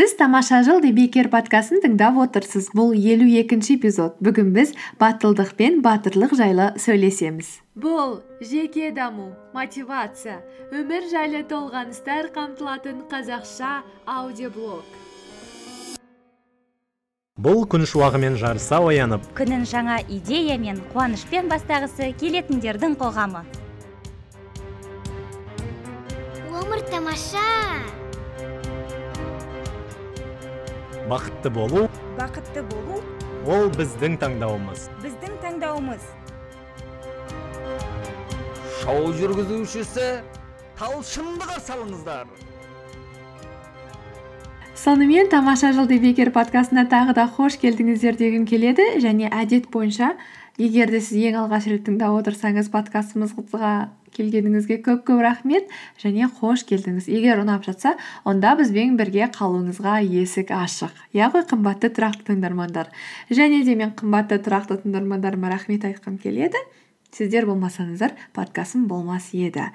сіз тамаша жыл бекер подкастын тыңдап отырсыз. Бұл елу екінші эпизод. Бүгін біз батылдық пен батырлық жайлы сөйлесеміз. Бұл жеке даму мотивация өмір жайлы толғаныстар қамтылатын қазақша аудиоблог. Бұл күн шуағымен жарыса оянып күнін жаңа идея мен қуанышпен бастағысы келетіндердің қоғамы. Өмір тамаша! Бақытты болу бақытты болу ол біздің таңдауымыз. біздің таңдауымыз. Шоу жүргізушісі талшынды қарсы алыңыздар. Сонымен тамаша жыл бекер подкастына тағы да қош келдіңіздер дегім келеді. Және әдет бойынша егер де сіз ең алғаш рет тыңдап отырсаңыз подкастымызға келгеніңізге көп көп рахмет және қош келдіңіз. Егер ұнап жатса онда бізбен бірге қалуыңызға есік ашық. Иә ғой қымбатты тұрақты тыңдармандар. Және де мен қымбатты тұрақты тыңдармандарыма рахмет айтқым келеді. Сіздер болмасаңыздар подкастым болмас еді.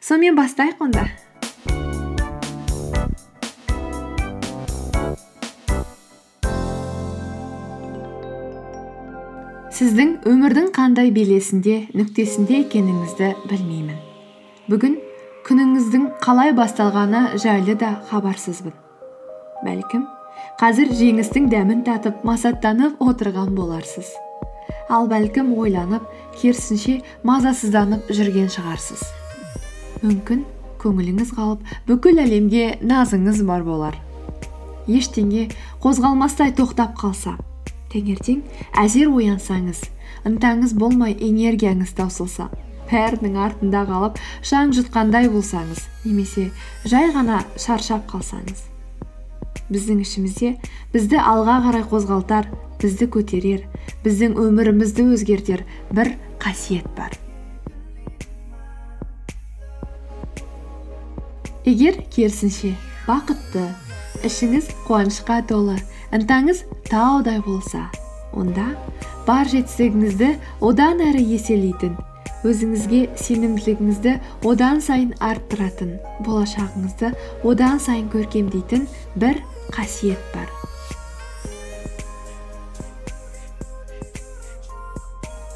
Сонымен бастайық онда. Сіздің өмірдің қандай белесінде нүктесінде екеніңізді білмеймін. Бүгін күніңіздің қалай басталғаны жайлы да хабарсызбын. Бәлкім қазір жеңістің дәмін татып масаттанып отырған боларсыз. Ал бәлкім ойланып керісінше мазасызданып жүрген шығарсыз. Мүмкін көңіліңіз қалып бүкіл әлемге назыңыз бар болар. Ештеңе қозғалмастай тоқтап қалса таңертең әзер оянсаңыз ынтаңыз болмай энергияңыз таусылса бәрінің артында қалып шаң жұтқандай болсаңыз немесе жай ғана шаршап қалсаңыз біздің ішімізде бізді алға қарай қозғалтар бізді көтерер біздің өмірімізді өзгертер бір қасиет бар. Егер керісінше бақытты ішіңіз қуанышқа толы ынтаңыз таудай болса онда бар жетістігіңізді одан әрі еселейтін өзіңізге сенімділігіңізді одан сайын арттыратын болашағыңызды одан сайын көркемдейтін бір қасиет бар.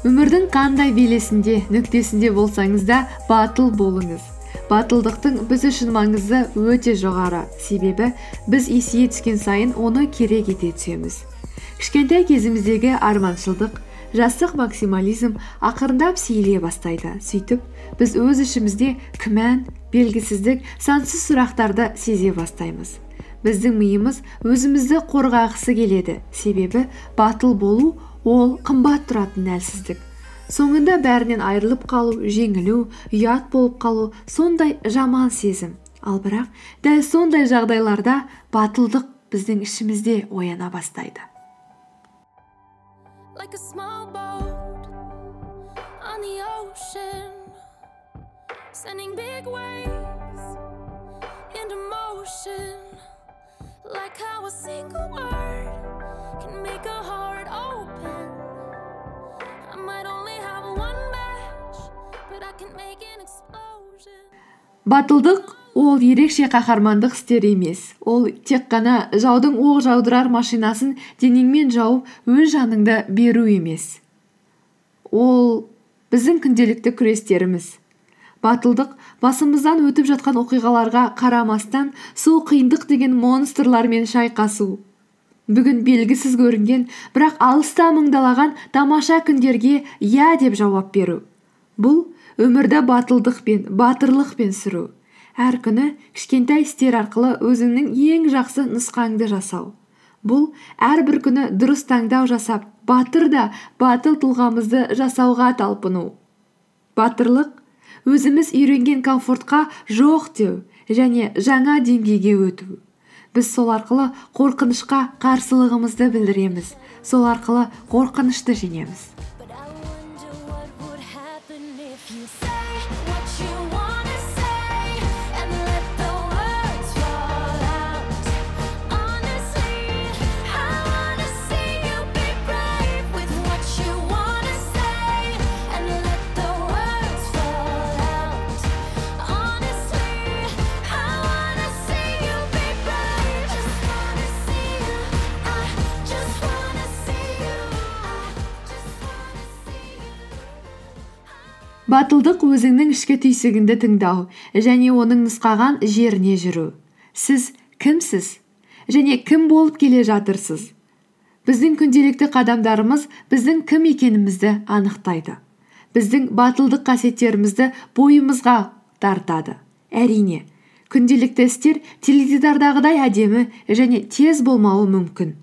Өмірдің қандай белесінде нүктесінде болсаңыз да батыл болыңыз. Батылдықтың біз үшін маңызы өте жоғары. Себебі біз есейе түскен сайын оны керек ете түсеміз. Кішкентай кезіміздегі арманшылдық жастық максимализм ақырындап сейіле бастайды. Сөйтіп біз өз ішімізде күмән белгісіздік сансыз сұрақтарды сезе бастаймыз. Біздің миымыз өзімізді қорғағысы келеді. Себебі батыл болу ол қымбат тұратын әлсіздік. Соңында бәрінен айырылып қалу жеңілу ұят болып қалу сондай жаман сезім. Ал бірақ дәл сондай жағдайларда батылдық біздің ішімізде ояна бастайды. Like a small boat on the ocean sending big waves into motion. Like how a single word can make a heart батылдық ол ерекше қаһармандық істер емес. Ол тек қана жаудың оқ жаудырар машинасын денеңмен жауып өз жаныңды беру емес. Ол біздің күнделікті күрестеріміз. Батылдық басымыздан өтіп жатқан оқиғаларға қарамастан сол қиындық деген монстрлармен шайқасу. Бүгін белгісіз көрінген бірақ алыста мыңдалаған тамаша күндерге иә деп жауап беру. Бұл өмірді батылдықпен батырлықпен сүру. Әр күні кішкентай істер арқылы өзіңнің ең жақсы нұсқаңды жасау. Бұл әрбір күні дұрыс таңдау жасап батыр да батыл тұлғамызды жасауға талпыну. Батырлық өзіміз үйренген комфортқа жоқ деу және жаңа деңгейге өту. Біз сол арқылы қорқынышқа қарсылығымызды білдіреміз. Сол арқылы қорқынышты жеңеміз. If you say what you wanna say батылдық өзіңнің ішкі түйсігіңді тыңдау және оның нұсқаған жеріне жүру. Сіз кімсіз? Және кім болып келе жатырсыз? Біздің күнделікті қадамдарымыз біздің кім екенімізді анықтайды. Біздің батылдық қасиеттерімізді бойымызға тартады. Әрине күнделікті істер теледидардағыдай әдемі және тез болмауы мүмкін.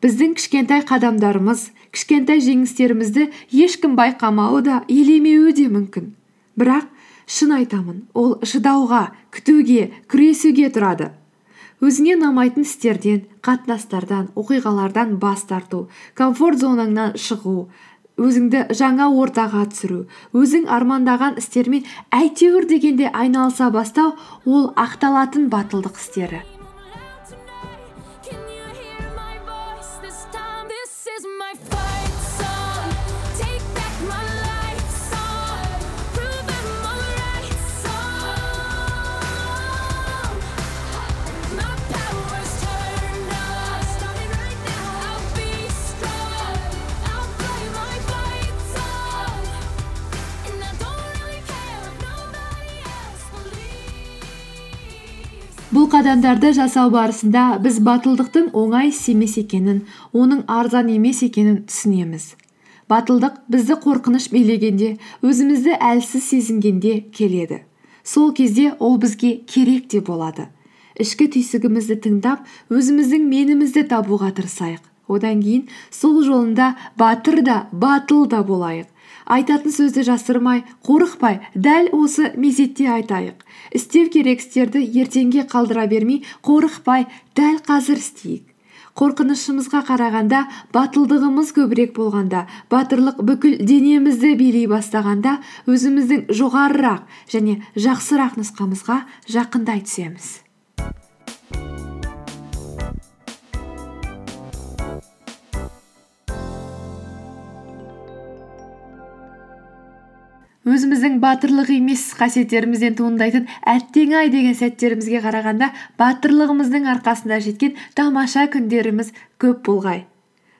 Біздің кішкентай қадамдарымыз кішкентай жеңістерімізді ешкім байқамауы да елемеуі де мүмкін. Бірақ шын айтамын ол шыдауға күтуге күресуге тұрады. Өзіңе ұнамайтын істерден қатынастардан оқиғалардан бас тарту комфорт зонаңнан шығу өзіңді жаңа ортаға түсіру өзің армандаған істермен әйтеуір дегенде айналыса бастау ол ақталатын батылдық істері. Қадамдарды жасау барысында біз батылдықтың оңай іс емес екенін оның арзан емес екенін түсінеміз. Батылдық бізді қорқыныш билегенде өзімізді әлсіз сезінгенде келеді. Сол кезде ол бізге керек те болады. Ішкі түйсігімізді тыңдап өзіміздің менімізді табуға тырысайық. Одан кейін сол жолында батыр да батыл да болайық. Айтатын сөзді жасырмай қорықпай дәл осы мезетте айтайық. Істеу керек істерді ертеңге қалдыра бермей қорықпай дәл қазір істейік. Қорқынышымызға қарағанда батылдығымыз көбірек болғанда батырлық бүкіл денемізді билей бастағанда өзіміздің жоғарырақ және жақсырақ нұсқамызға жақындай түсеміз. Өзіміздің батырлық емес қасиеттерімізден туындайтын әттең ай деген сәттерімізге қарағанда батырлығымыздың арқасында жеткен тамаша күндеріміз көп болғай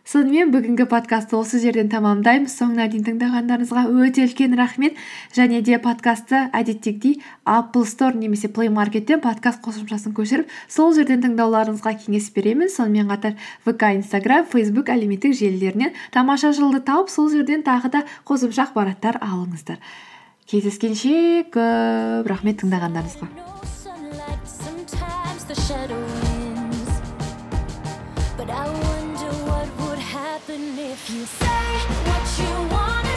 сонымен бүгінгі подкастты осы жерден тәмамдаймыз соңына дейін тыңдағандарыңызға өте үлкен рахмет. Және де подкастты әдеттегідей Apple Store немесе Play Market'тен подкаст қосымшасын көшіріп сол жерден тыңдауларыңызға кеңес беремін. Сонымен қатар вк инстаграм фейсбук әлеуметтік желілерінен тамаша жылды тауып сол жерден тағы да қосымша ақпараттар алыңыздар. Кездескенше көп рахмет тыңдағандарыңызға. If you say what you want